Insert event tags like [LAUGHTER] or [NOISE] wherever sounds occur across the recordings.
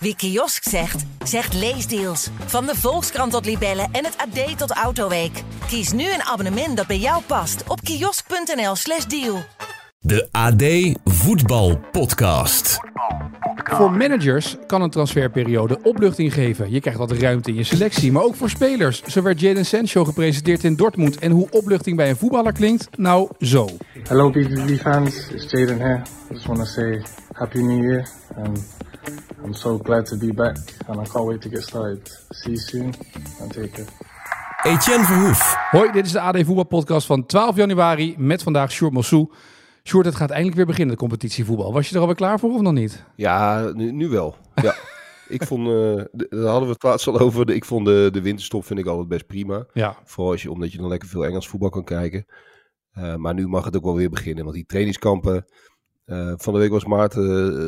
Wie kiosk zegt, zegt leesdeals. Van de Volkskrant tot Libellen en het AD tot Autoweek. Kies nu een abonnement dat bij jou past op kiosk.nl/slash deal. De AD Voetbal Podcast. Voor managers kan een transferperiode opluchting geven. Je krijgt wat ruimte in je selectie, maar ook voor spelers. Zo werd Jadon Sancho gepresenteerd in Dortmund. En hoe opluchting bij een voetballer klinkt? Nou, zo. Hello BVB fans, it's Jaden here. I just want to say Happy New Year and I'm so glad to be back and I can't wait to get started. See you soon and take care. Etienne Verhoef. Hoi, dit is de AD Voetbalpodcast van 12 januari met vandaag Sjoerd Mossou. Sjoerd, het gaat eindelijk weer beginnen, de competitie voetbal. Was je er alweer klaar voor of nog niet? Ja, nu, nu wel. Ja. [LAUGHS] ik vond, eh, daar hadden we het laatst al over. De- Ik vond de, de winterstop vind ik altijd best prima. Ja. Vooral als je, omdat je dan lekker veel Engels voetbal kan kijken. Eh, maar nu mag het ook wel weer beginnen. Want die trainingskampen. Eh, van de week was Maarten,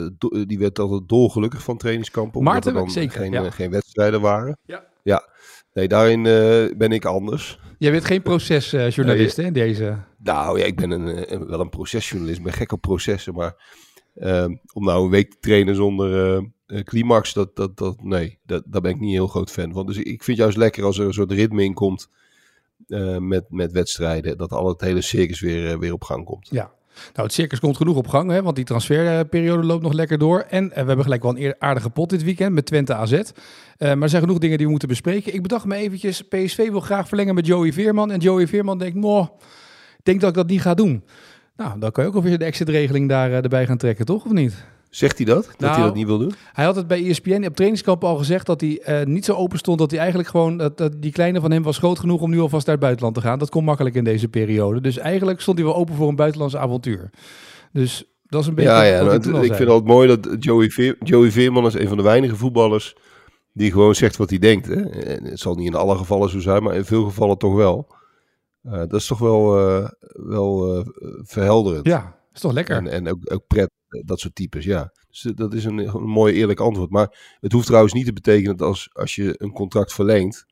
eh, do- die werd altijd dolgelukkig van trainingskampen. omdat Maarten, er dan zeker, geen, ja. eh, geen wedstrijden waren. Ja. Ja, nee, daarin eh, ben ik anders. Jij bent geen procesjournalist hè, in deze... Nou ja, ik ben een, eh, een- wel een procesjournalist. Ik ben gek op processen. Maar ehm, om nou een week te trainen zonder eh, eh, climax, dat, dat, dat, nee, dat, daar ben ik niet heel groot fan van. Dus ik vind het juist lekker als er een soort ritme in komt eh, met, met wedstrijden. Dat al het hele circus weer, eh, weer op gang komt. Ja. Nou, het circus komt genoeg op gang, hè, want die transferperiode loopt nog lekker door. En eh, we hebben gelijk wel een aardige pot dit weekend met Twente AZ. Eh, maar er zijn genoeg dingen die we moeten bespreken. Ik bedacht me eventjes, PSV wil graag verlengen met Joey Veerman. En Joey Veerman denkt, nou, ik denk dat ik dat niet ga doen. Nou, dan kan je ook alweer de exit-regeling daar eh, erbij gaan trekken, toch? Of niet? Zegt hij dat? Dat Nou, hij dat niet wil doen? Hij had het bij ESPN op trainingskamp al gezegd dat hij eh, niet zo open stond. Dat hij eigenlijk gewoon, dat, dat die kleine van hem was groot genoeg om nu alvast naar het buitenland te gaan. Dat kon makkelijk in deze periode. Dus eigenlijk stond hij wel open voor een buitenlands avontuur. Dus dat is een beetje Ja, ja nou, ik zei. vind het altijd mooi dat Joey, Veer, Joey Veerman is een van de weinige voetballers die gewoon zegt wat hij denkt. Hè? En het zal niet in alle gevallen zo zijn, maar in veel gevallen toch wel. Eh, dat is toch wel, eh, wel verhelderend. Ja, is toch lekker. En, en ook, ook pret, dat soort types, ja. Dus eh, dat is een, een mooi eerlijk antwoord. Maar het hoeft trouwens niet te betekenen dat als, als je een contract verlengt,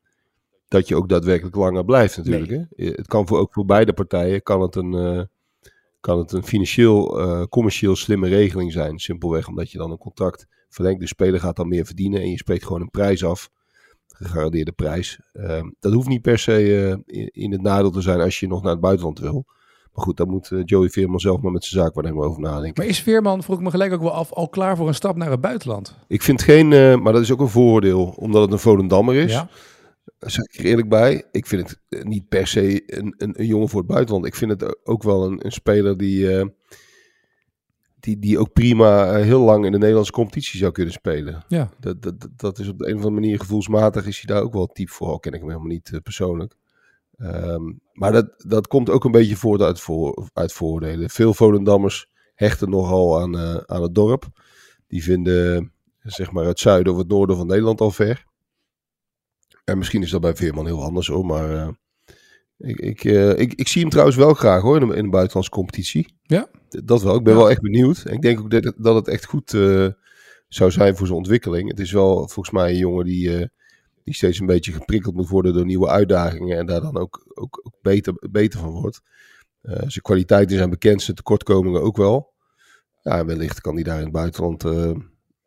dat je ook daadwerkelijk langer blijft natuurlijk. Hè? Eh, Het kan voor, ook voor beide partijen kan het een, eh, kan het een financieel, eh, commercieel slimme regeling zijn. Simpelweg omdat je dan een contract verlengt. De speler gaat dan meer verdienen en je spreekt gewoon een prijs af. Gegarandeerde prijs. Eh, dat hoeft niet per se eh, in het nadeel te zijn als je nog naar het buitenland wil. Maar goed, daar moet eh, Joey Veerman zelf maar met zijn zaakwaarnemer over nadenken. Maar is Veerman, vroeg ik me gelijk ook wel af, al klaar voor een stap naar het buitenland? Ik vind geen, eh, maar dat is ook een vooroordeel, omdat het een Volendammer is. Ja. Daar zeg ik er eerlijk bij. Ik vind het eh, niet per se een, een, een jongen voor het buitenland. Ik vind het ook wel een, een speler die, die, die ook prima heel lang in de Nederlandse competitie zou kunnen spelen. Ja. Dat, dat, dat- is op de een of andere manier gevoelsmatig is hij daar ook wel type voor. Al ken ik hem helemaal niet persoonlijk. Ehm, maar dat, dat komt ook een beetje voort uit, voor, uit vooroordelen. Veel Volendammers hechten nogal aan, eh, aan het dorp. Die vinden zeg maar het zuiden of het noorden van Nederland al ver. En misschien is dat bij Veerman heel anders hoor, maar eh, ik, ik, eh, ik, ik zie hem trouwens wel graag hoor in de, in de buitenlandse competitie. Ja? Dat wel, ik ben Ja. wel echt benieuwd. En ik denk ook dat, het- dat het echt goed zou zijn voor zijn ontwikkeling. Het is wel volgens mij een jongen die, die steeds een beetje geprikkeld moet worden door nieuwe uitdagingen en daar dan ook, ook, ook beter, beter van wordt. Eh, zijn kwaliteiten zijn bekend, zijn tekortkomingen ook wel. Ja, wellicht kan hij daar in het buitenland eh,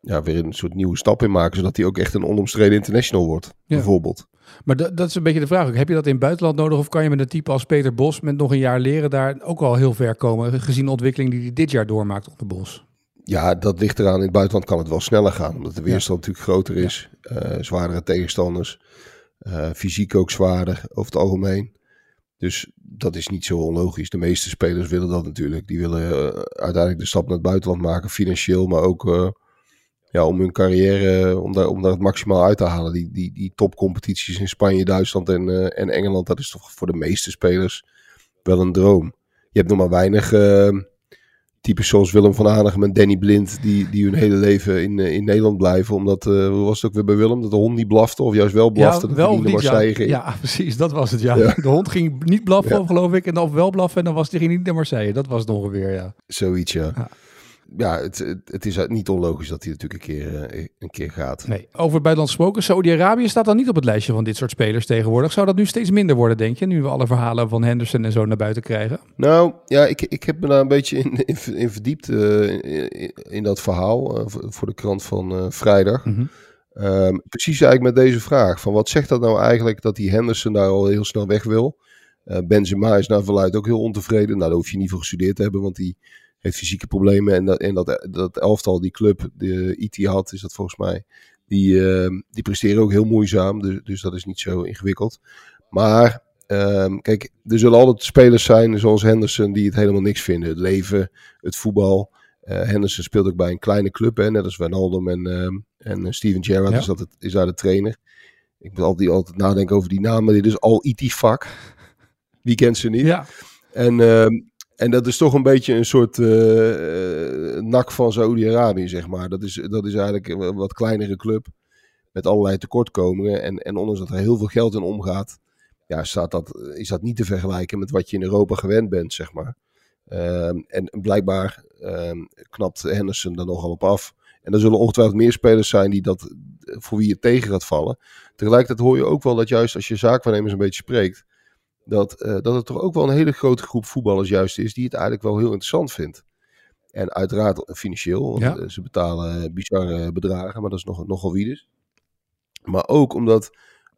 ja, weer een soort nieuwe stap in maken, zodat hij ook echt een onomstreden international wordt, bijvoorbeeld. Maar dat, is een beetje de vraag. Heb je dat in het buitenland nodig of kan je met een type als Peter Bos met nog een jaar leren daar ook al heel ver komen, gezien de ontwikkeling die hij dit jaar doormaakt onder Bos? Ja, dat ligt eraan. In het buitenland kan het wel sneller gaan, omdat de weerstand natuurlijk groter is. eh, zwaardere tegenstanders. eh, fysiek ook zwaarder over het algemeen. Dus dat is niet zo onlogisch. De meeste spelers willen dat natuurlijk. Die willen eh, uiteindelijk de stap naar het buitenland maken, financieel, maar ook ja, om hun carrière, om daar, om daar het maximaal uit te halen. Die, die, die topcompetities in Spanje, Duitsland en, en Engeland, dat is toch voor de meeste spelers wel een droom. Je hebt nog maar weinig types zoals Willem van Hanegem en Danny Blind, die, die hun hele leven in, eh, in Nederland blijven. Omdat, eh, hoe was het ook weer bij Willem, dat de hond niet blafte, of juist wel blafte, dat hij wel niet ja. Marseille ging. Ja, [LAUGHS] precies, dat was het, ja. Ja. De hond ging niet blaffen, Ja. geloof ik, en dan wel blaffen en dan was hij ging niet naar Marseille. Dat was het ongeveer, ja. Zoiets, ja. Ja. het, het, het is niet onlogisch dat hij natuurlijk een keer, eh, een keer gaat. Nee, over buitenland gesproken. Saudi-Arabië staat dan niet op het lijstje van dit soort spelers tegenwoordig. Zou dat nu steeds minder worden, denk je? Nu we alle verhalen van Henderson en zo naar buiten krijgen. Nou, ja, ik, ik heb me daar een beetje in, in, in verdiept eh, in, in dat verhaal eh, voor- de krant van vrijdag. Mhm. Ehm, precies eigenlijk met deze vraag. Van wat zegt dat nou eigenlijk dat die Henderson daar al heel snel weg wil? Benzema is naar verluid ook heel ontevreden. Nou, daar hoef je niet voor gestudeerd te hebben, want die heeft fysieke problemen. En dat, en dat, dat elftal, die club, de Etihad is dat volgens mij, die, ehm, die presteren ook heel moeizaam. Dus, dus dat is niet zo ingewikkeld. Maar ehm, kijk, er zullen altijd spelers zijn zoals Henderson die het helemaal niks vinden. Het leven, het voetbal. Eh, Henderson speelt ook bij een kleine club, hè, net als Wijnaldum en, ehm, en Steven Gerrard Ja. is, dat het, is daar de trainer. Ik moet altijd, altijd nadenken over die namen. Dit is Al Itifak. Wie kent ze niet? Ja, En, en dat is toch een beetje een soort eh, nak van Saudi-Arabië, zeg maar. Dat is, dat is eigenlijk een wat kleinere club met allerlei tekortkomingen. En, en ondanks dat er heel veel geld in omgaat, ja, staat dat, is dat niet te vergelijken met wat je in Europa gewend bent, zeg maar. Ehm, en blijkbaar ehm, knapt Henderson er nogal op af. En er zullen ongetwijfeld meer spelers zijn die dat, voor wie het tegen gaat vallen. Tegelijkertijd hoor je ook wel dat juist als je zaakwaarnemers een beetje spreekt, dat, eh, dat het toch ook wel een hele grote groep voetballers juist is die het eigenlijk wel heel interessant vindt. En uiteraard financieel, want Ja. eh, ze betalen bizarre bedragen, maar dat is nog, nogal wie dus. Maar ook omdat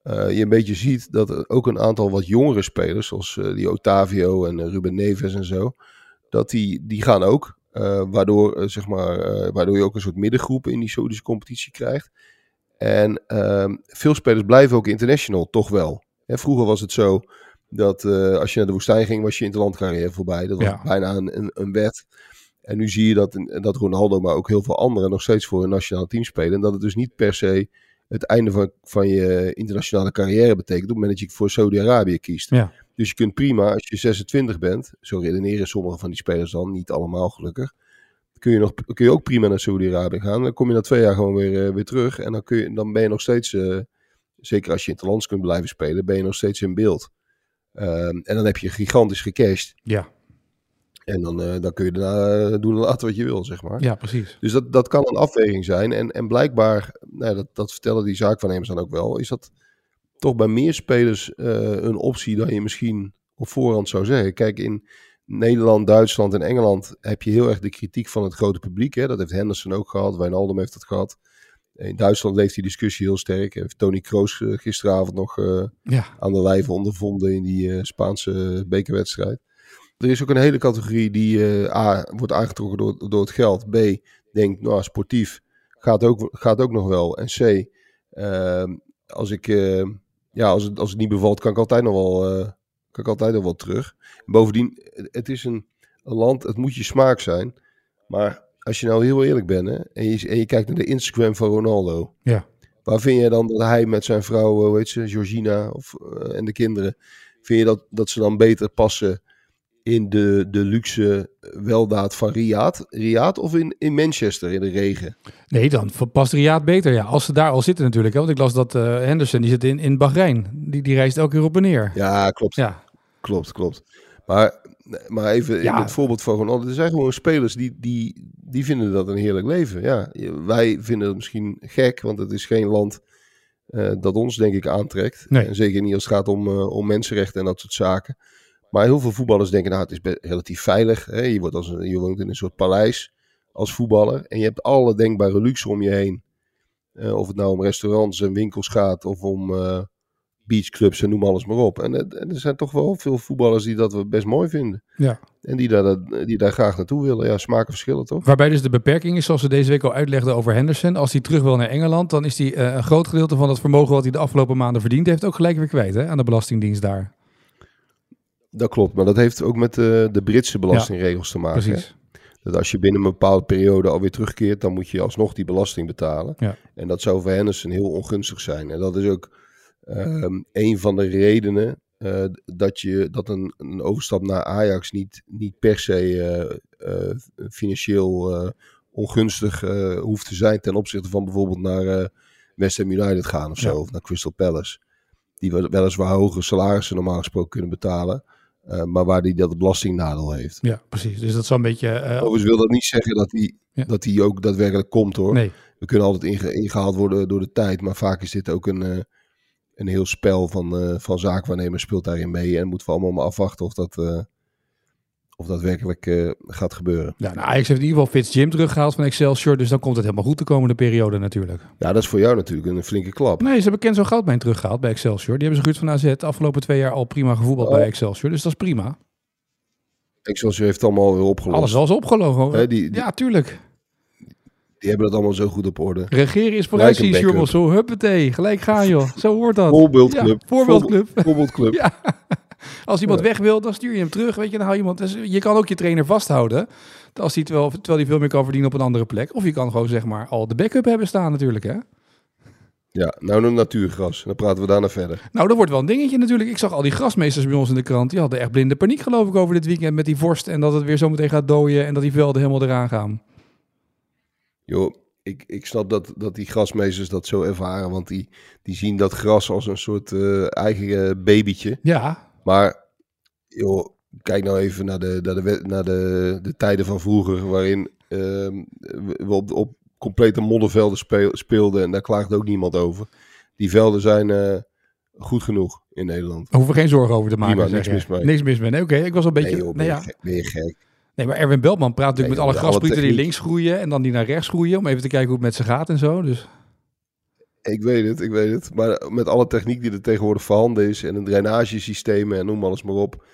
eh, je een beetje ziet dat er ook een aantal wat jongere spelers, zoals eh, die Otavio en eh, Ruben Neves en zo, dat die, die gaan ook. eh, waardoor, eh, zeg maar, eh, waardoor je ook een soort middengroep in die Saudische competitie krijgt. En ehm, veel spelers blijven ook international, toch wel. Hè, vroeger was het zo dat eh, als je naar de woestijn ging, was je interlandcarrière voorbij. Dat was Ja. bijna een, een, een wet. En nu zie je dat, dat Ronaldo, maar ook heel veel anderen nog steeds voor een nationaal team spelen. En dat het dus niet per se het einde van, van je internationale carrière betekent op het moment dat je voor Saudi-Arabië kiest. Ja. Dus je kunt prima, als je 26 bent, zo redeneren sommige van die spelers dan, niet allemaal gelukkig, kun je, nog, kun je ook prima naar Saudi-Arabië gaan. Dan kom je na twee jaar gewoon weer, eh, weer terug en dan, kun je, dan ben je nog steeds, eh, zeker als je in het land kunt blijven spelen, ben je nog steeds in beeld. Ehm, en dan heb je gigantisch gecashed. ja, En dan, eh, dan kun je daarna eh, doen en laten wat je wil, zeg maar. ja precies. Dus dat, dat kan een afweging zijn. En, en blijkbaar, nou, dat, dat vertellen die zaakwaarnemers dan ook wel, is dat toch bij meer spelers eh, een optie dan je misschien op voorhand zou zeggen. Kijk, in Nederland, Duitsland en Engeland heb je heel erg de kritiek van het grote publiek. Hè? Dat heeft Henderson ook gehad, Wijnaldum heeft dat gehad. In Duitsland leeft die discussie heel sterk. Heeft Tony Kroos eh, gisteravond nog eh, Ja, aan de lijve ondervonden in die eh, Spaanse bekerwedstrijd. Er is ook een hele categorie die eh, A, wordt aangetrokken door, door het geld. B, denkt, nou, sportief gaat ook, gaat ook nog wel. En C, ehm, als, ik, eh, ja, als, het, als het niet bevalt, kan ik altijd nog wel, eh, kan ik altijd nog wel terug. Bovendien, het is een, een land, het moet je smaak zijn. Maar als je nou heel eerlijk bent hè, en, je, en je kijkt naar de Instagram van Ronaldo. Ja. Waar vind je dan dat hij met zijn vrouw, eh, hoe heet ze, Georgina of, eh, en de kinderen, vind je dat, dat ze dan beter passen in de, de luxe weldaad van Riyadh, Riyadh of in, in Manchester in de regen? nee, dan past Riyadh beter. Ja, als ze daar al zitten natuurlijk. Hè? Want ik las dat eh, Henderson, die zit in, in Bahrein. Die, die reist elke keer op en neer. Ja, klopt. Ja, Klopt, klopt. Maar, maar even Ja. in het voorbeeld van Ronaldo. Er zijn gewoon spelers die, die, die vinden dat een heerlijk leven. Ja, wij vinden het misschien gek, want het is geen land eh, dat ons denk ik aantrekt. Nee. En zeker niet als het gaat om, eh, om mensenrechten en dat soort zaken. Maar heel veel voetballers denken, nou het is relatief veilig. Hè? Je, wordt als een, je woont in een soort paleis als voetballer. En je hebt alle denkbare luxe om je heen. Eh, of het nou om restaurants en winkels gaat of om beachclubs en noem alles maar op. En, er zijn toch wel veel voetballers die dat we best mooi vinden. ja. En die daar, die daar graag naartoe willen. Ja, smaken verschillen toch? Waarbij dus de beperking is, zoals we deze week al uitlegden over Henderson. Als hij terug wil naar Engeland, dan is hij eh, een groot gedeelte van het vermogen wat hij de afgelopen maanden verdiend heeft ook gelijk weer kwijt hè, aan de Belastingdienst daar. Dat klopt, maar dat heeft ook met de, de Britse belastingregels te maken. hè. Precies. Dat als je binnen een bepaalde periode alweer terugkeert, dan moet je alsnog die belasting betalen. Ja. En dat zou voor Henderson heel ongunstig zijn. En dat is ook ehm, een van de redenen eh, dat, je, dat een, een overstap naar Ajax niet, niet per se eh, eh, financieel ongunstig hoeft te zijn ten opzichte van bijvoorbeeld naar West Ham United gaan of zo, Ja. of naar Crystal Palace. Die wel- weliswaar hogere salarissen normaal gesproken kunnen betalen. Maar waar hij dat belastingnadeel heeft. Ja, precies. Dus dat is wel een beetje... Overigens wil dat niet zeggen dat Ja. dat hij ook daadwerkelijk komt hoor. nee, We kunnen altijd inge- ingehaald worden door de tijd. Maar vaak is dit ook een, een heel spel van, eh van zaakwaarnemers speelt daarin mee. En moeten we allemaal maar afwachten of dat, eh, of dat werkelijk eh, gaat gebeuren. ja, nou, Ajax heeft in ieder geval Fitz Jim teruggehaald van Excelsior. Dus dan komt het helemaal goed de komende periode natuurlijk. Ja, dat is voor jou natuurlijk een flinke klap. Nee, ze hebben Kenzo Goudmijn teruggehaald bij Excelsior. Die hebben ze gehuurd van AZ. De afgelopen twee jaar al prima gevoetbald Oh. bij Excelsior. Dus dat is prima. Excelsior heeft allemaal weer opgelost. Alles al is opgelogen. Hè, die- die- Ja, tuurlijk. Die hebben dat allemaal zo goed op orde. Regeren is vooruit Gelijk een zien, backup. Zo, huppatee. Gelijk gaan, [LAUGHS] joh. Zo hoort dat. Voorbeeldclub. Ja, voorbeeldclub. Voorbeeldclub. [LAUGHS] Ja. Als iemand weg wil, dan stuur je hem terug. Weet je, dan hou je iemand. Dus je kan ook je trainer vasthouden. Als die terwijl, terwijl hij veel meer kan verdienen op een andere plek. Of je kan gewoon zeg maar al de backup hebben staan natuurlijk. Hè? Ja, nou een natuurgras. Dan praten we daarna verder. Nou, dat wordt wel een dingetje natuurlijk. Ik zag al die grasmeesters bij ons in de krant. Die hadden echt blinde paniek geloof ik over dit weekend met die vorst. En dat het weer zo meteen gaat dooien. En dat die velden helemaal eraan gaan. Joh, ik, ik snap dat, dat die grasmeesters dat zo ervaren. Want die, die zien dat gras als een soort eh, eigen eh, babytje. Ja, Maar, joh, kijk nou even naar de, naar de, naar de, de tijden van vroeger. Waarin ehm, we op, op complete moddervelden speel- speelden. En daar klaagt ook niemand over. Die velden zijn eh, goed genoeg in Nederland. daar hoeven we geen zorgen over te maken. Prima, niks mis mee. Niks mis mee. Nee, oké. Ik was al een beetje... Nee, joh, ben, nee, je ja. gek, ben je gek? Nee, maar Erwin Beltman praat natuurlijk Nee, met alle grassprieten die links groeien. En dan die naar rechts groeien. Om even te kijken hoe het met ze gaat en zo. Dus Ik weet het, ik weet het. Maar met alle techniek die er tegenwoordig voorhanden is en een drainagesysteem en noem alles maar op.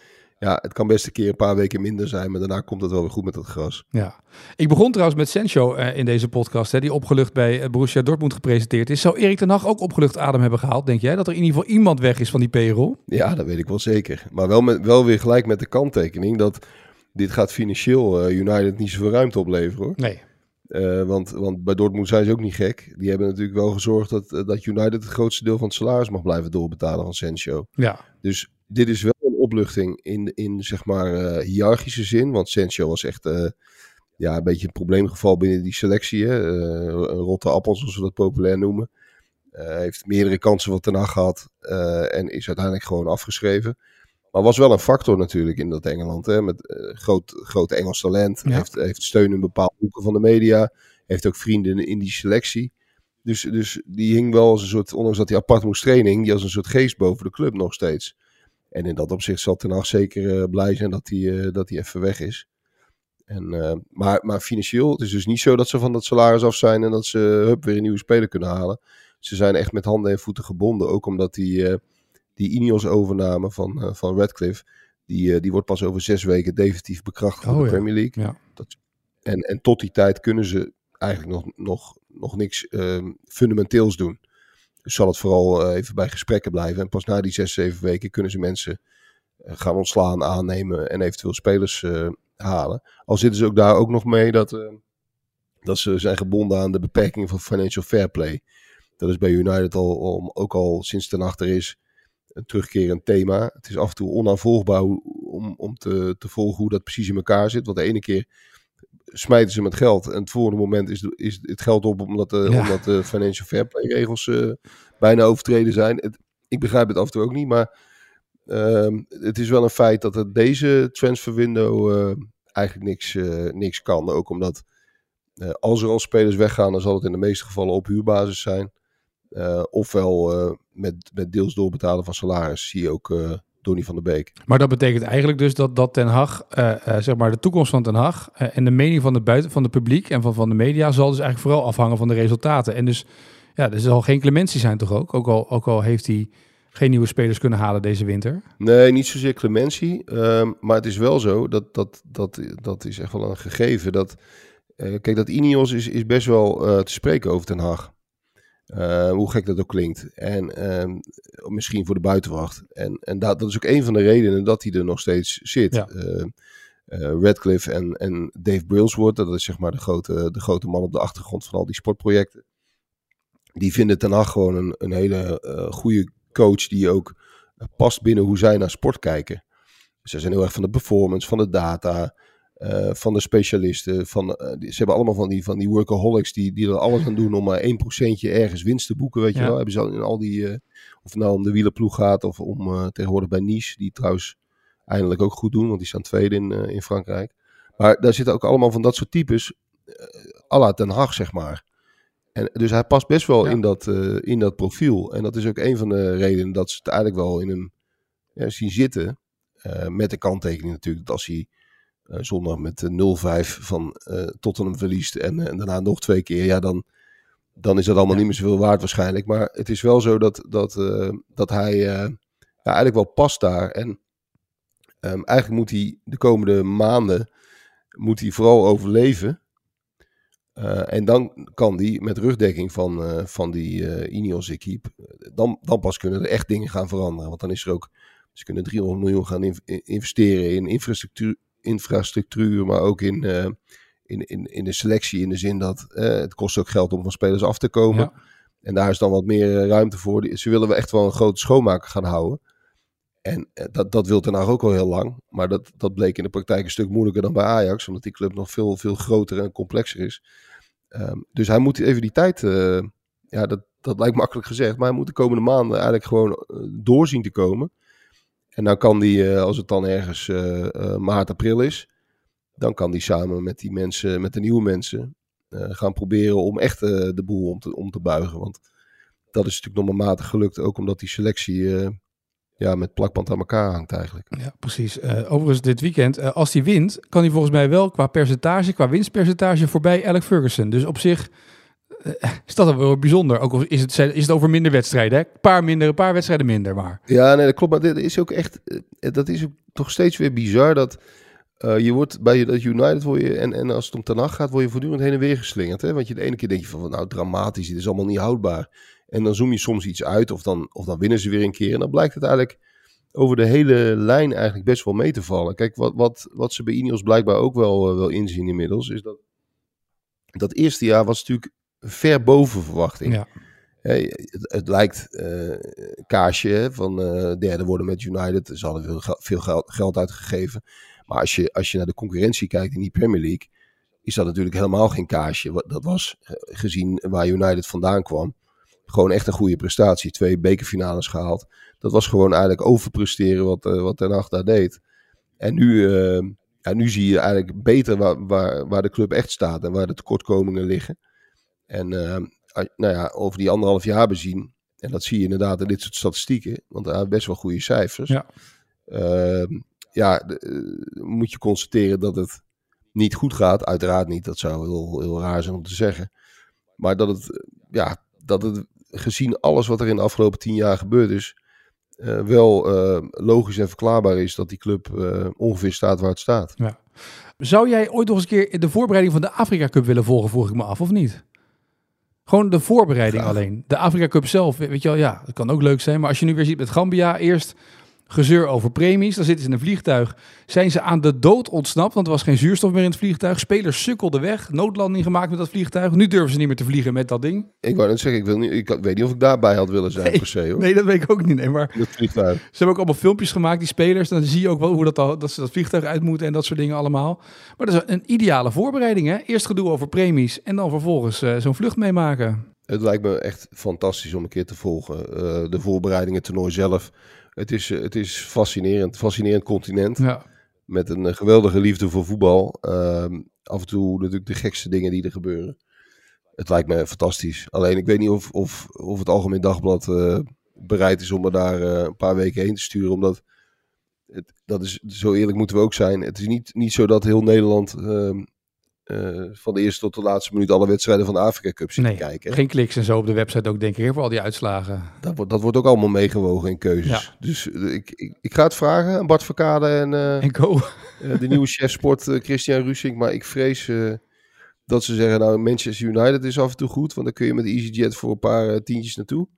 Ja, het kan best een keer een paar weken minder zijn, maar daarna komt het wel weer goed met het gras. Ja. Ik begon trouwens met Sancho eh, in deze podcast, hè, die opgelucht bij eh, Borussia Dortmund gepresenteerd is. Zou Erik ten Hag ook opgelucht adem hebben gehaald, denk jij? Dat er in ieder geval iemand weg is van die payroll? Ja, dat weet ik wel zeker. Maar wel, met, wel weer gelijk met de kanttekening dat dit gaat financieel eh, United niet zoveel ruimte opleveren hoor. Nee. Eh, want, want bij Dortmund zijn ze ook niet gek. Die hebben natuurlijk wel gezorgd dat, eh, dat United het grootste deel van het salaris mag blijven doorbetalen van Sancho. Ja. Dus dit is wel een opluchting in, in zeg maar hiërarchische zin. Want Sancho was echt ja, een beetje een probleemgeval binnen die selectie. Hè? Een rotte appel, zoals we dat populair noemen. Heeft meerdere kansen van Ten Hag gehad eh, en is uiteindelijk gewoon afgeschreven. Maar was wel een factor natuurlijk in dat Engeland. Hè? Met eh, groot, groot Engels talent. Ja. Heeft, heeft steun in bepaalde hoeken van de media. Heeft ook vrienden in, die selectie. Dus, dus die hing wel als een soort, ondanks dat hij apart moest trainen, hing die als een soort geest boven de club nog steeds. En in dat opzicht zal Ten Hag zeker eh, blij zijn dat hij, eh, dat hij even weg is. En, maar, maar financieel, het is dus niet zo dat ze van dat salaris af zijn en dat ze hup, weer een nieuwe speler kunnen halen. Ze zijn echt met handen en voeten gebonden. Ook omdat die, die Ineos-overname van, eh, van Radcliffe, die, eh, die wordt pas over zes weken definitief bekrachtigd Oh door de ja. Premier League. Ja. En, en tot die tijd kunnen ze eigenlijk nog, nog, nog niks ehm, fundamenteels doen. Dus zal het vooral eh, even bij gesprekken blijven. En pas na die zes, zeven weken kunnen ze mensen gaan ontslaan, aannemen en eventueel spelers halen. Al zitten ze ook daar ook nog mee dat, dat ze zijn gebonden aan de beperking van financial fair play. Dat is bij United al, al- ook al sinds ten achter is een terugkerend thema. Het is af en toe onaanvolgbaar om, om te, te volgen hoe dat precies in elkaar zit. Want de ene keer smijten ze met geld. En het volgende moment is, is het geld op omdat de, Ja. omdat de financial fair play regels eh, bijna overtreden zijn. Het, ik begrijp het af en toe ook niet, maar ehm, het is wel een feit dat het deze transfer window eh, eigenlijk niks, eh, niks kan. Ook omdat eh, als er al spelers weggaan, dan zal het in de meeste gevallen op huurbasis zijn. Eh, ofwel eh, met, met deels doorbetalen van salaris. Zie je ook eh Donny van der Beek. Maar dat betekent eigenlijk dus dat, dat Ten Hag, zeg maar de toekomst van Ten Hag en de mening van de buiten van de publiek en van, van de media zal dus eigenlijk vooral afhangen van de resultaten. En dus ja, er zal geen clementie zijn toch ook? Ook al, ook al heeft hij geen nieuwe spelers kunnen halen deze winter. Nee, niet zozeer clementie. ehm, maar het is wel zo, dat, dat, dat, dat is echt wel een gegeven. Dat, kijk, dat Ineos is, is best wel te spreken over Ten Hag. Eh, hoe gek dat ook klinkt. En ehm, misschien voor de buitenwacht. En, en dat, dat is ook een van de redenen dat hij er nog steeds zit. Ja. Eh, eh, Radcliffe en, en Dave Brailsford, dat is zeg maar de grote, de grote man op de achtergrond van al die sportprojecten. Die vinden Ten Hag gewoon een, een hele goede coach die ook past binnen hoe zij naar sport kijken. Ze zijn heel erg van de performance, van de data, eh, van de specialisten. Van, eh, ze hebben allemaal van die, van die workaholics die, die er alles aan doen om maar 1% ergens winst te boeken. Weet je wel, hebben ze al in al die, eh, of het nou om de wielerploeg gaat of om eh, tegenwoordig bij Nice, die trouwens eindelijk ook goed doen, want die staan tweede in, eh, in Frankrijk. Maar daar zitten ook allemaal van dat soort types, à la Den Haag, zeg maar. En, dus hij past best wel Ja. in, dat, eh, in dat profiel. En dat is ook een van de redenen dat ze het eigenlijk wel in hem ja, zien zitten. Eh, met de kanttekening natuurlijk dat als hij eh, zondag met eh, 0-5 van eh, Tottenham verliest en, eh, en daarna nog twee keer, ja, dan, dan is dat allemaal Ja. niet meer zoveel waard waarschijnlijk. Maar het is wel zo dat, dat, eh, dat hij eh, ja, eigenlijk wel past daar. En ehm, eigenlijk moet hij de komende maanden moet hij vooral overleven. Eh, en dan kan die met rugdekking van, eh, van die eh Ineos equipe, dan, dan pas kunnen er echt dingen gaan veranderen. Want dan is er ook, ze kunnen 300 miljoen gaan in- in- investeren in infrastructuur, infrastructuur maar ook in, eh, in, in, in de selectie. In de zin dat eh, het kost ook geld om van spelers af te komen. Ja. En daar is dan wat meer eh, ruimte voor. Ze willen we echt wel een grote schoonmaker gaan houden. En dat, dat wil Ten Hag ook al heel lang. Maar dat, dat bleek in de praktijk een stuk moeilijker dan bij Ajax. Omdat die club nog veel, veel groter en complexer is. Ehm, dus hij moet even die tijd... ja, dat, dat lijkt makkelijk gezegd. Maar hij moet de komende maanden eigenlijk gewoon doorzien te komen. En dan kan die, eh, als het dan ergens eh, eh, maart, april is... Dan kan die samen met die mensen, met de nieuwe mensen... gaan proberen om echt de boel om te, om te buigen. Want dat is natuurlijk nog maar matig gelukt. Ook omdat die selectie ja, met plakband aan elkaar hangt eigenlijk. Ja, precies. Overigens, dit weekend, als hij wint, kan hij volgens mij wel qua percentage, qua winstpercentage voorbij Alec Ferguson. Dus op zich is dat wel bijzonder. Ook al is het, is het over minder wedstrijden. Hè? Een paar minder, een paar wedstrijden minder, maar. Ja, nee, dat klopt. Maar dit is ook echt, eh, dat is ook toch steeds weer bizar dat eh, je wordt bij dat United word je, en, en als het om ten nacht gaat, word je voortdurend heen en weer geslingerd. Hè? Want je de ene keer denk je van, nou dramatisch, dit is allemaal niet houdbaar. En dan zoom je soms iets uit of dan, of dan winnen ze weer een keer. En dan blijkt het eigenlijk over de hele lijn eigenlijk best wel mee te vallen. Kijk, wat, wat, wat ze bij Ineos blijkbaar ook wel, eh, wel inzien inmiddels, is dat dat eerste jaar was natuurlijk ver boven verwachting. Ja. Het, het lijkt eh kaasje van eh, derde worden met United. Ze hadden veel, gel- veel geld, geld uitgegeven. Maar als je, als je naar de concurrentie kijkt in die Premier League, is dat natuurlijk helemaal geen kaasje. Dat was eh, gezien waar United vandaan kwam. Gewoon echt een goede prestatie. Twee bekerfinales gehaald. Dat was gewoon eigenlijk overpresteren wat, wat Ten Hag daar deed. En nu, ja, nu zie je eigenlijk beter waar, waar, waar de club echt staat en waar de tekortkomingen liggen. En eh, nou ja, over die anderhalf jaar bezien, en dat zie je inderdaad in dit soort statistieken, want hij heeft best wel goede cijfers. Ja. Ehm, ja, de- eh, moet je constateren dat het niet goed gaat. Uiteraard niet, dat zou heel, heel raar zijn om te zeggen. Maar dat het, eh, ja, dat het gezien alles wat er in de afgelopen tien jaar gebeurd is, wel logisch en verklaarbaar is dat die club ongeveer staat waar het staat. Zou jij ooit nog eens een keer de voorbereiding van de Afrika Cup willen volgen, vroeg ik me af, of niet? Gewoon de voorbereiding Graag. alleen. De Afrika Cup zelf, weet je wel, ja, dat kan ook leuk zijn. Maar als je nu weer ziet met Gambia, eerst gezeur over premies. Dan zitten ze in een vliegtuig. Zijn ze aan de dood ontsnapt, want er was geen zuurstof meer in het vliegtuig. Spelers sukkelden weg, noodlanding gemaakt met dat vliegtuig. Nu durven ze niet meer te vliegen met dat ding. Ik wou net zeggen, ik, wil niet, ik weet niet of ik daarbij had willen zijn Nee. per se hoor. Nee, dat weet ik ook niet. Nee, maar Dat vliegtuig. Ze hebben ook allemaal filmpjes gemaakt, die spelers. Dan zie je ook wel hoe dat, al, dat ze dat vliegtuig uit moeten en dat soort dingen allemaal. Maar dat is een ideale voorbereiding, hè? Eerst gedoe over premies en dan vervolgens eh, zo'n vlucht meemaken. Het lijkt me echt fantastisch om een keer te volgen. Eh, de voorbereidingen, toernooi zelf. Het is, eh, het is fascinerend. Fascinerend continent. Ja. Met een eh, geweldige liefde voor voetbal. Ehm, af en toe natuurlijk de gekste dingen die er gebeuren. Het lijkt me fantastisch. Alleen ik weet niet of, of, of het Algemeen Dagblad eh, bereid is om me daar een paar weken heen te sturen. Omdat, het, dat is, zo eerlijk moeten we ook zijn. Het is niet, niet zo dat heel Nederland ehm, eh, van de eerste tot de laatste minuut alle wedstrijden van de Afrika Cup Nee, te kijken. hè. geen kliks en zo op de website ook, denk ik, hè, voor al die uitslagen. Dat wordt, dat wordt ook allemaal meegewogen in keuzes. Ja. Dus eh, ik, ik, ik ga het vragen aan Bart Verkade en eh, En [LAUGHS] de nieuwe chef sport Christian Rusink. Maar ik vrees dat ze zeggen, nou Manchester United is af en toe goed. Want dan kun je met EasyJet voor een paar tientjes naartoe.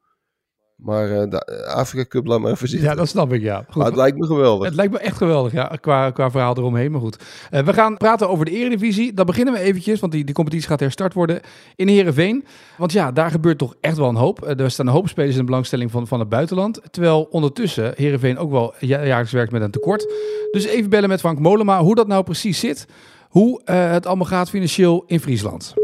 Maar eh, de Afrika Cup laat maar even zitten. Ja, dat snap ik, ja. Goed. maar het lijkt me geweldig. Het lijkt me echt geweldig, ja, qua, qua verhaal eromheen. Maar goed, Eh, we gaan praten over de Eredivisie. Dan beginnen we eventjes, want die, die competitie gaat herstart worden in Heerenveen. Want ja, daar gebeurt toch echt wel een hoop. Eh, er staan een hoop spelers in de belangstelling van, van het buitenland. Terwijl ondertussen Heerenveen ook wel ja, jaarlijks werkt met een tekort. Dus even bellen met Frank Molema hoe dat nou precies zit. Hoe het allemaal gaat financieel in Friesland.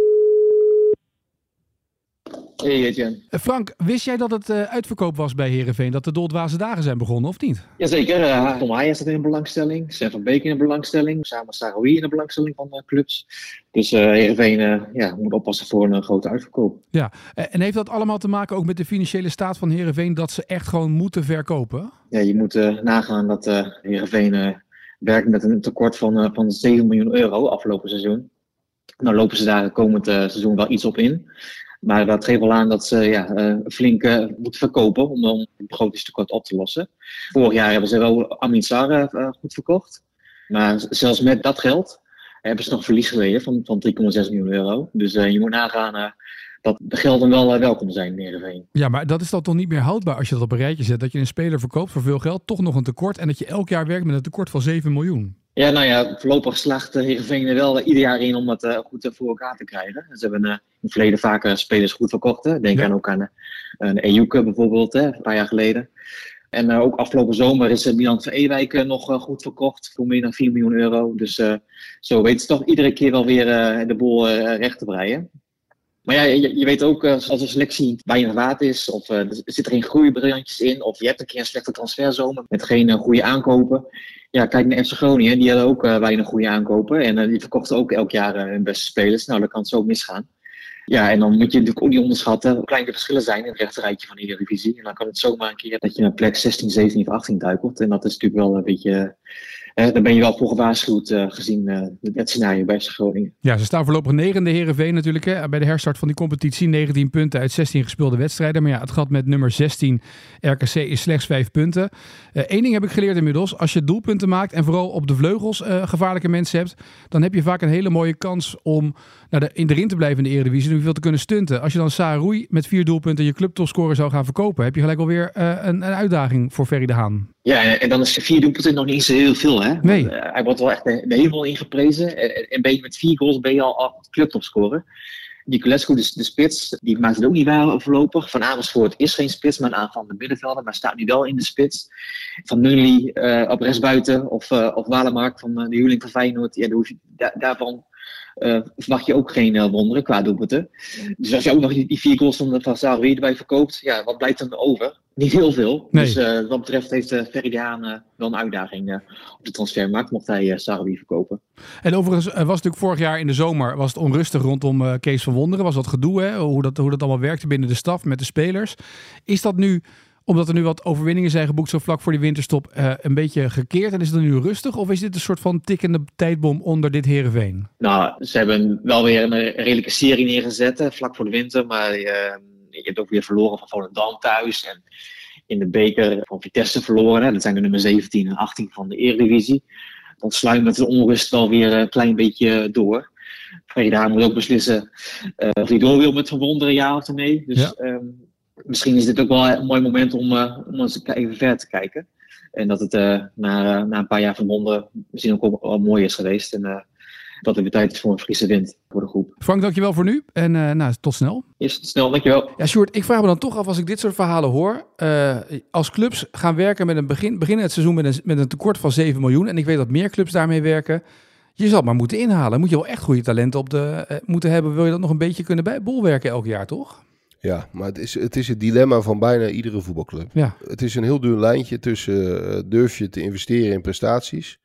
Hey Etienne. Eh, Frank, wist jij dat het uh, uitverkoop was bij Herenveen? Dat de Doldwaze dagen zijn begonnen, of niet? Jazeker. Uh, Tom Haaien staat in de belangstelling. Sven van Beek in de belangstelling. Samen Saroui in de belangstelling van uh, clubs. Dus Herenveen ja, moet oppassen voor een grote uitverkoop. Ja, en heeft dat allemaal te maken ook met de financiële staat van Herenveen dat ze echt gewoon moeten verkopen? Ja, je moet nagaan dat Herenveen werkt met een tekort van, van 7 miljoen euro afgelopen seizoen. Nou lopen ze daar komend seizoen wel iets op in. Maar dat geeft wel aan dat ze ja, uh, flink uh, moeten verkopen om, om het begrotingstekort op te lossen. Vorig jaar hebben ze wel Amin uh, goed verkocht. Maar zelfs met dat geld hebben ze nog verlies geleden van, van 3,6 miljoen euro. Dus je moet nagaan dat de gelden wel welkom zijn in Heerenveen. Ja, maar dat is dan toch niet meer houdbaar als je dat op een rijtje zet. Dat je een speler verkoopt voor veel geld, toch nog een tekort. En dat je elk jaar werkt met een tekort van 7 miljoen. Ja, nou ja, voorlopig slaagt Heerenveen er wel ieder jaar in om dat uh, goed voor elkaar te krijgen. Ze hebben uh, in het verleden vaker spelers goed verkocht. Hè. Denk aan ook aan een Ejuke bijvoorbeeld, hè, een paar jaar geleden. En ook afgelopen zomer is Milan van Ewijk nog goed verkocht voor meer dan 4 miljoen euro. Dus zo weten ze toch iedere keer wel weer de boel recht te breien. Maar ja, je, je, weet ook als een selectie weinig waard is, of er zitten geen groeibriljantjes in, of je hebt een keer een slechte transferzomer met geen goede aankopen ja, kijk naar FC Groningen. Die hadden ook weinig goede aankopen. En die verkochten ook elk jaar hun beste spelers. Nou, dan kan zo misgaan. Ja, en dan moet je natuurlijk ook niet onderschatten hoe klein de verschillen zijn in het rechterrijtje van iedere divisie. En dan kan het zomaar een keer dat je naar plek 16, 17 of 18 duikelt. En dat is natuurlijk wel een beetje uh, dan ben je wel voor gewaarschuwd uh, gezien uh, het scenario bij Groningen. Ja, ze staan voorlopig negende Herenveen natuurlijk. Hè, bij de herstart van die competitie 19 punten uit 16 gespeelde wedstrijden. Maar ja, het gat met nummer 16 RKC is slechts 5 punten. Eén ding heb ik geleerd inmiddels. Als je doelpunten maakt en vooral op de vleugels gevaarlijke mensen hebt, dan heb je vaak een hele mooie kans om nou, de, in de rin te blijven in de Eredivisie. En veel te kunnen stunten. Als je dan Saarui met vier doelpunten je clubtopscorer zou gaan verkopen, heb je gelijk alweer een, een uitdaging voor Ferry de Haan. Ja, en dan is vier doelpunten nog niet zo heel veel. Hè? Nee. Want, uh, hij wordt wel echt de, de hemel ingeprezen. En, en ben je met vier goals ben je al, al clubtopscorer. Niculescu, de, de spits, die maakt het ook niet waar voorlopig. Van Amersfoort is geen spits, maar een aanvallende middenvelder. Maar staat nu wel in de spits. Van Nunley uh, op rechtsbuiten of, uh, of Walemark van de huurling van Feyenoord. Ja, je, da, daarvan uh, verwacht je ook geen uh, wonderen qua doelpunten. Dus als je ook nog die, die vier goals van, van Sarri erbij verkoopt, ja, wat blijft dan over? Niet heel veel. Nee. Dus uh, wat betreft heeft uh, Ferry de Haan wel een uitdaging op de transfermarkt, mocht hij uh, verkopen. En overigens was natuurlijk vorig jaar in de zomer was het onrustig rondom Kees van Wonderen. Was dat gedoe, hè? Hoe, dat, hoe dat allemaal werkte binnen de staf met de spelers. Is dat nu omdat er nu wat overwinningen zijn geboekt zo vlak voor die winterstop, een beetje gekeerd en is het nu rustig? Of is dit een soort van tikkende tijdbom onder dit Herenveen? Nou, ze hebben wel weer een redelijke serie neergezet hè, vlak voor de winter, maar je hebt ook weer verloren van Volendam thuis en in de beker van Vitesse verloren. Hè. Dat zijn de nummer 17 en 18 van de Eredivisie. Dan sluimert de onrust wel weer een klein beetje door. Freda moet ook beslissen uh, of hij door wil met verwonderen, ja of nee. Dus Ja. um, misschien is dit ook wel een mooi moment om, uh, om eens even verder te kijken. En dat het uh, na, na een paar jaar verbonden misschien ook wel, wel mooi is geweest. En dat het weer tijd is voor een frisse wind voor de groep. Frank, dankjewel voor nu en uh, nou, tot snel. Is snel, dankjewel. Ja, Sjoerd, ik vraag me dan toch af als ik dit soort verhalen hoor. Uh, als clubs gaan werken met een begin, beginnen het seizoen met een, met een tekort van 7 miljoen. En ik weet dat meer clubs daarmee werken. Je zal het maar moeten inhalen. Moet je wel echt goede talenten op de, uh, moeten hebben. Wil je dat nog een beetje kunnen bij bolwerken elk jaar, toch? Ja, maar het is, het is het dilemma van bijna iedere voetbalclub. Ja. Het is een heel duur lijntje tussen uh, durf je te investeren in prestaties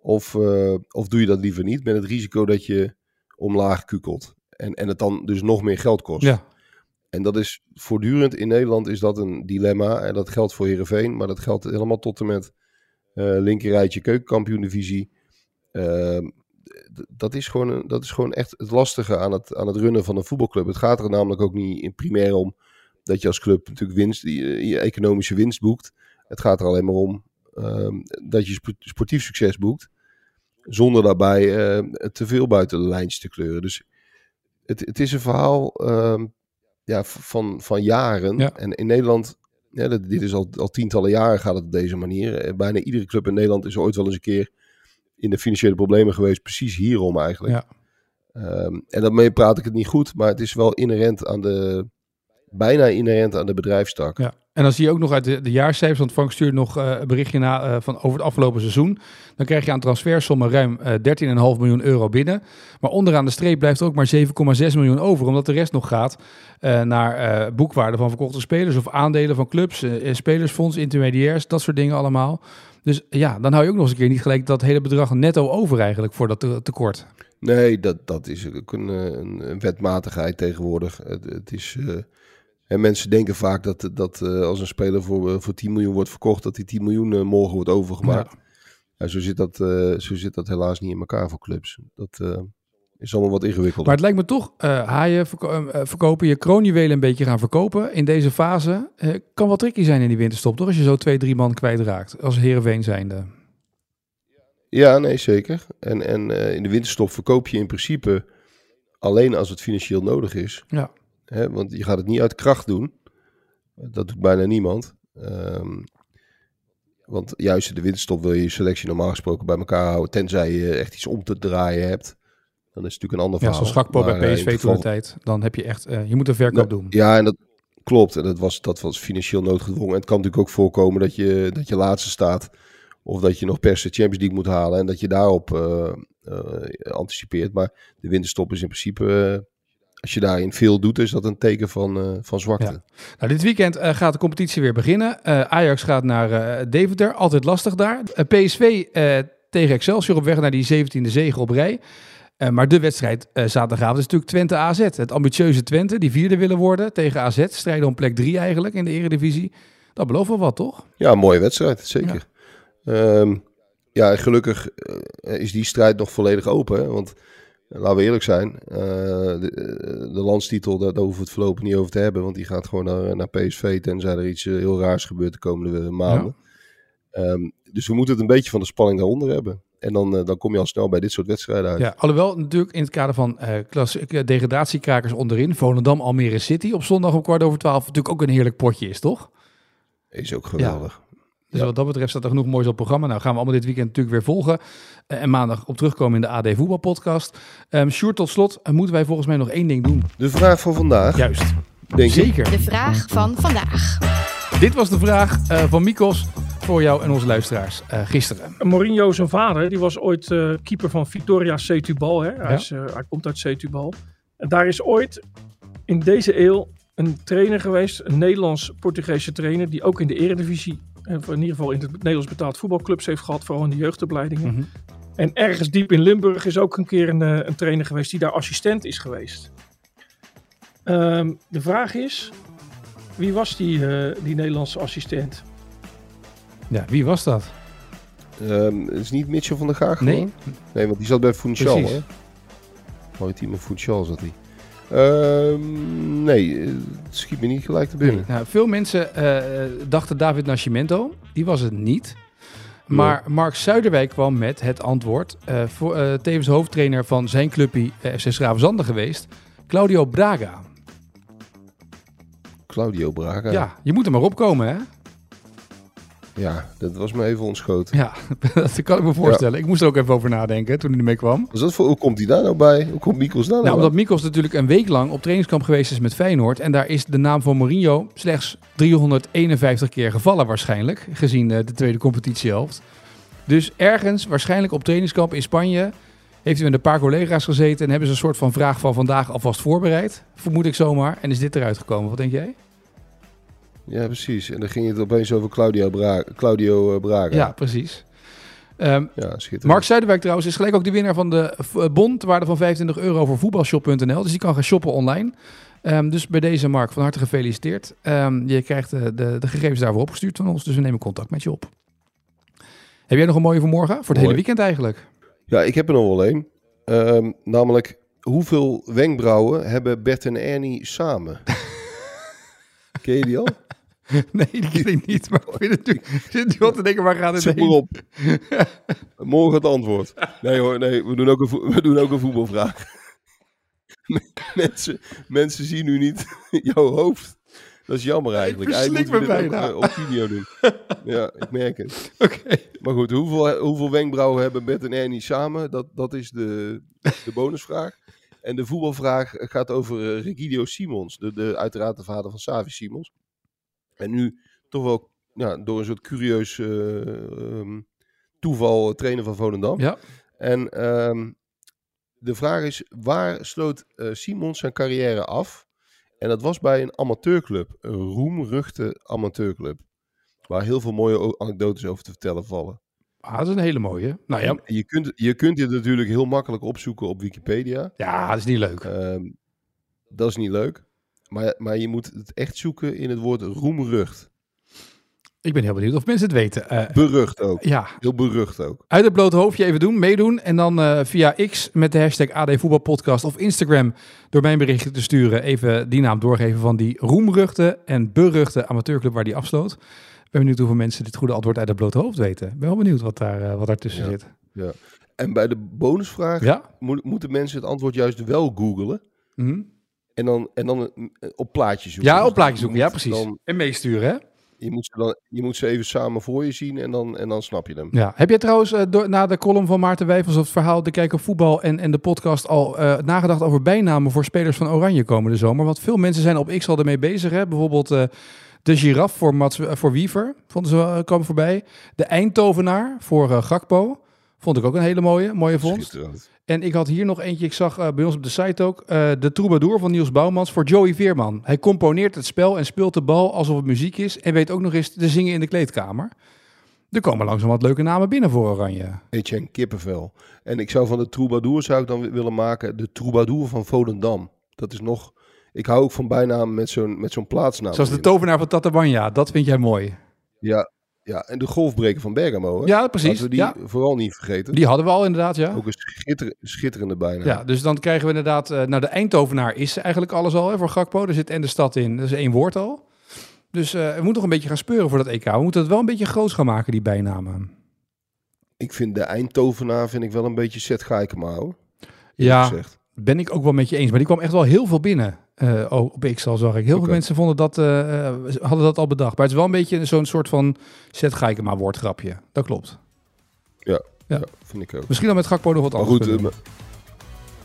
of, uh, of doe je dat liever niet met het risico dat je omlaag kukelt. En, en het dan dus nog meer geld kost. Ja. En dat is voortdurend in Nederland is dat een dilemma. En dat geldt voor Heerenveen, maar dat geldt helemaal tot en met uh, linkerrijtje keukenkampioen divisie. dat, is gewoon een, dat is gewoon echt het lastige aan het, aan het runnen van een voetbalclub. Het gaat er namelijk ook niet in primair om dat je als club natuurlijk winst, je, je economische winst boekt. Het gaat er alleen maar om dat je sportief succes boekt. Zonder daarbij uh, te veel buiten de lijntjes te kleuren. Dus het, het is een verhaal um, ja, van, van jaren. Ja. En in Nederland, ja, dit is al, al tientallen jaren gaat het op deze manier. Bijna iedere club in Nederland is ooit wel eens een keer in de financiële problemen geweest. Precies hierom eigenlijk. Ja. Um, en daarmee praat ik het niet goed. Maar het is wel inherent aan de, bijna inherent aan de bedrijfstak. Ja. En dan zie je ook nog uit de, de jaarcijfers, want Frank stuurt nog eh, een berichtje na eh, van over het afgelopen seizoen. Dan krijg je aan transfersommen ruim eh 13,5 miljoen euro binnen. Maar onderaan de streep blijft er ook maar 7,6 miljoen over, omdat de rest nog gaat eh, naar eh, boekwaarde van verkochte spelers of aandelen van clubs, eh, eh, spelersfonds, intermediairs, dat soort dingen allemaal. Dus ja, dan hou je ook nog eens een keer niet gelijk dat hele bedrag netto over eigenlijk voor dat te- tekort. Nee, dat, dat is ook een, eh, een, wetmatigheid tegenwoordig. Het, het is, eh, en mensen denken vaak dat, dat eh, als een speler voor, eh, voor 10 miljoen wordt verkocht, dat die 10 miljoen eh, morgen wordt overgemaakt. Ja. zo, zit dat, zo zit dat helaas niet in elkaar voor clubs. Dat is allemaal wat ingewikkelder. Maar het lijkt me toch, eh haaien verko- verkopen, je kroonjuwelen een beetje gaan verkopen in deze fase. kan wel tricky zijn in die winterstop, toch? Als je zo twee, drie man kwijtraakt, als Heerenveen zijnde. Ja, nee, zeker. En, en in de winterstop verkoop je in principe alleen als het financieel nodig is. Ja. Hè, want je gaat het niet uit kracht doen. Dat doet bijna niemand. Ehm, want juist in de winterstop wil je je selectie normaal gesproken bij elkaar houden. Tenzij je echt iets om te draaien hebt. Dan is het natuurlijk een ander Ja, verhaal. zoals Gakpo eh, bij in PSV het toen de geval- tijd. Dan heb je echt, eh, je moet een verkoop Nou, doen. Ja, en dat klopt. En dat was, dat was financieel noodgedwongen. En het kan natuurlijk ook voorkomen dat je, dat je laatste staat. Of dat je nog per se Champions League moet halen. En dat je daarop eh, eh, anticipeert. Maar de winterstop is in principe... als je daarin veel doet, is dat een teken van, eh, van zwakte. Ja. Nou, dit weekend eh, gaat de competitie weer beginnen. Eh, Ajax gaat naar Deventer, altijd lastig daar. PSV tegen Excelsior op weg naar die 17e zege op rij. Maar de wedstrijd zaterdagavond is natuurlijk Twente AZ. Het ambitieuze Twente, die vierde willen worden tegen AZ. Strijden om plek drie eigenlijk in de eredivisie. Dat belooft wel wat, toch? Ja, mooie wedstrijd, zeker. Ja, ja gelukkig is die strijd nog volledig open. Hè? Want laten we eerlijk zijn, eh, de, eh, de landstitel, daar, daar hoeven we het voorlopig niet over te hebben. Want die gaat gewoon naar, naar PSV, tenzij er iets eh, heel raars gebeurt de komende eh, maanden. Ehm, dus we moeten het een beetje van de spanning daaronder hebben. En dan, eh, dan kom je al snel bij dit soort wedstrijden uit. Ja, alhoewel natuurlijk in het kader van eh klassieke degradatiekrakers onderin. Volendam, Almere City op zondag om kwart over twaalf. Natuurlijk ook een heerlijk potje is, toch? Is ook geweldig. Dus Ja. wat dat betreft staat er genoeg moois op programma. Nou gaan we allemaal dit weekend natuurlijk weer volgen. Eh, en maandag op terugkomen in de AD Voetbalpodcast. Um, Sjoerd, tot slot eh, moeten wij volgens mij nog één ding doen. De vraag van vandaag, Juist, denk ik. zeker. De vraag van vandaag. Dit was de vraag eh, van Mikos voor jou en onze luisteraars eh, gisteren. Mourinho, zijn vader, die was ooit eh, keeper van Victoria Setubal. Hè? Hij, Ja. is, hij komt uit Setubal. En daar is ooit in deze eeuw een trainer geweest, een Nederlands-Portugese trainer, die ook in de eredivisie, in ieder geval in het Nederlands betaald voetbalclubs heeft gehad, vooral in de jeugdopleidingen. Mhm. En ergens diep in Limburg is ook een keer een, eh, een trainer geweest die daar assistent is geweest. Ehm, de vraag is, wie was die, eh, die Nederlandse assistent? Ja, wie was dat? Ehm, het is niet Mitchell van der Gaag Nee. Nee, want die zat bij Funchal, Precies. hè? Maritime Funchal zat hij. Ehm, nee, het schiet me niet gelijk te binnen. Nou, veel mensen eh, dachten David Nascimento. Die was het niet. Maar Mark Zuiderwijk kwam met het antwoord. eh, voor, eh, tevens hoofdtrainer van zijn clubje FC Schravenzande geweest. Claudio Braga. Claudio Braga. Ja. je moet er maar opkomen, hè? Ja, dat was me even ontschoten. Ja, [LAUGHS] dat kan ik me voorstellen. Ik moest er ook even over nadenken toen hij ermee kwam. Dat voor, hoe komt hij daar nou bij? Hoe komt Mikos daar nou Nou, omdat Mikos natuurlijk een week lang op trainingskamp geweest is met Feyenoord. En daar is de naam van Mourinho slechts 351 keer gevallen waarschijnlijk. Gezien eh, de tweede competitiehelft. Dus ergens, waarschijnlijk op trainingskamp in Spanje... heeft hij met een paar collega's gezeten... en hebben ze een soort van vraag van vandaag alvast voorbereid. Vermoed ik zomaar. En is dit eruit gekomen. Wat denk jij? Ja, precies. En dan ging het opeens over Claudio Braga. Claudio eh, Braga. Ja, precies. Ehm, ja schitterend. Mark Zuiderwijk trouwens is gelijk ook de winnaar van de v- bon ter waarde van 25 euro voor voetbalshop.nl. Dus die kan gaan shoppen online. Ehm, dus bij deze Mark van harte gefeliciteerd. Ehm, je krijgt de, de, de gegevens daarvoor opgestuurd van ons, dus we nemen contact met je op. Heb jij nog een mooie voor morgen? Voor het hele weekend eigenlijk. Ja, ik heb er nog wel één. Namelijk, hoeveel wenkbrauwen hebben Bert en Ernie samen? [LAUGHS] Ken je die al? [LAUGHS] Nee, die ken ik niet. Maar ik ik zit al te denken, waar gaat het Zoek heen? op. [LAUGHS] Morgen het antwoord. Nee hoor, nee, we doen ook een, [LAUGHS] we doen ook een voetbalvraag. mensen, mensen zien nu niet jouw hoofd. Dat is jammer eigenlijk. verslik Eigenlijk me moeten we dit bijna. ook, eh, op video doen. Ja, ik merk het. Oké. Maar goed, hoeveel, hoeveel wenkbrauwen hebben Bert en Ernie samen? Dat, dat is de, de bonusvraag. En de voetbalvraag gaat over uh, Regidio Simons, de, de, uiteraard de vader van Savi Simons. En nu toch wel ja, door een soort curieus uh, um, toeval trainer van Volendam. Ja. En um, de vraag is, waar sloot uh, Simons zijn carrière af? En dat was bij een amateurclub, een roemruchte amateurclub. Waar heel veel mooie anekdotes over te vertellen vallen. Ah, dat is een hele mooie. Nou ja. Je kunt, je kunt dit natuurlijk heel makkelijk opzoeken op Wikipedia. Ja, dat is niet leuk. Um, dat is niet leuk. Maar, maar je moet het echt zoeken in het woord roemrucht. Ik ben heel benieuwd of mensen het weten. Uh, berucht ook. Ja. Heel berucht ook. Uit het blote hoofdje even doen, meedoen. En dan uh, via X met de hashtag AD Voetbalpodcast of Instagram door mijn berichten te sturen. Even die naam doorgeven van die roemruchte en beruchte amateurclub waar die afsloot. Ik ben benieuwd hoeveel mensen dit goede antwoord uit het blote hoofd weten. Ik ben wel benieuwd wat daar, uh, wat daar tussen ja. zit. Ja. En bij de bonusvraag ja? moeten mensen het antwoord juist wel googlen. Mm -hmm. En dan, en dan op plaatjes zoeken. Ja, op plaatjes zoeken. Ja, precies. Dan, en meesturen, hè? Je moet, ze dan, je moet ze even samen voor je zien en dan, en dan snap je hem. Ja. Heb jij trouwens uh, door, na de column van Maarten Wijfels of het verhaal De Kijk op Voetbal en, en de podcast al uh, nagedacht over bijnamen voor spelers van Oranje komende zomer? Want veel mensen zijn op X al ermee bezig. Hè? Bijvoorbeeld uh, de giraf voor, Mats, voor Wiever, vonden ze komen voorbij. De Eindtovenaar voor Gakpo. Vond ik ook een hele mooie, mooie vondst. En ik had hier nog eentje, ik zag uh, bij ons op de site ook, uh, de troubadour van Niels Bouwmans voor Joey Veerman. Hij componeert het spel en speelt de bal alsof het muziek is en weet ook nog eens te zingen in de kleedkamer. Er komen langzaam wat leuke namen binnen voor Oranje. Etienne Kippenvel. En ik zou van de troubadour zou ik dan willen maken de troubadour van Volendam. Dat is nog, ik hou ook van bijnaam met zo'n met zo'n plaatsnaam. Zoals de tovenaar van Tatabanya, dat vind jij mooi. Ja, ja, en de golfbreker van Bergamo. Hè? Ja, precies. Laten we die ja. vooral niet vergeten. Die hadden we al inderdaad, ja. Ook een schitter, schitterende bijna. Ja, dus dan krijgen we inderdaad... Uh, nou, de Eindhovenaar is eigenlijk alles al hè, voor Gakpo. Er zit en de stad in. Dat is één woord al. Dus uh, we moeten nog een beetje gaan speuren voor dat EK. We moeten het wel een beetje groot gaan maken, die bijnamen. Ik vind de Eindhovenaar vind ik wel een beetje Zet Gaikema, hoor. Ja, gezegd. Ben ik ook wel met je eens. Maar die kwam echt wel heel veel binnen. Uh, op X al zag ik. Heel okay. veel mensen vonden dat, uh, hadden dat al bedacht. Maar het is wel een beetje zo'n soort van Zet Gaikema woordgrapje. Dat klopt. Ja, ja. ja, vind ik ook. Misschien dan met Gakpo nog wat maar anders. goed,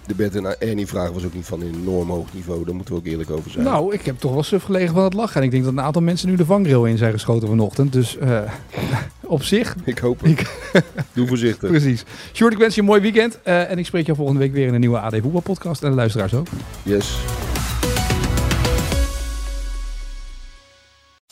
de Bert en Ernie vraag was ook niet van een enorm hoog niveau. Daar moeten we ook eerlijk over zijn. Nou, ik heb toch wel suf gelegen van het lachen. En ik denk dat een aantal mensen nu de vangrail in zijn geschoten vanochtend. Dus uh, [LAUGHS] op zich... Ik hoop het. Ik... [LAUGHS] Doe voorzichtig. Precies. Sjoerd, ik wens je een mooi weekend. Uh, en ik spreek jou volgende week weer in een nieuwe AD Voetbal podcast. En de luisteraars ook. Yes.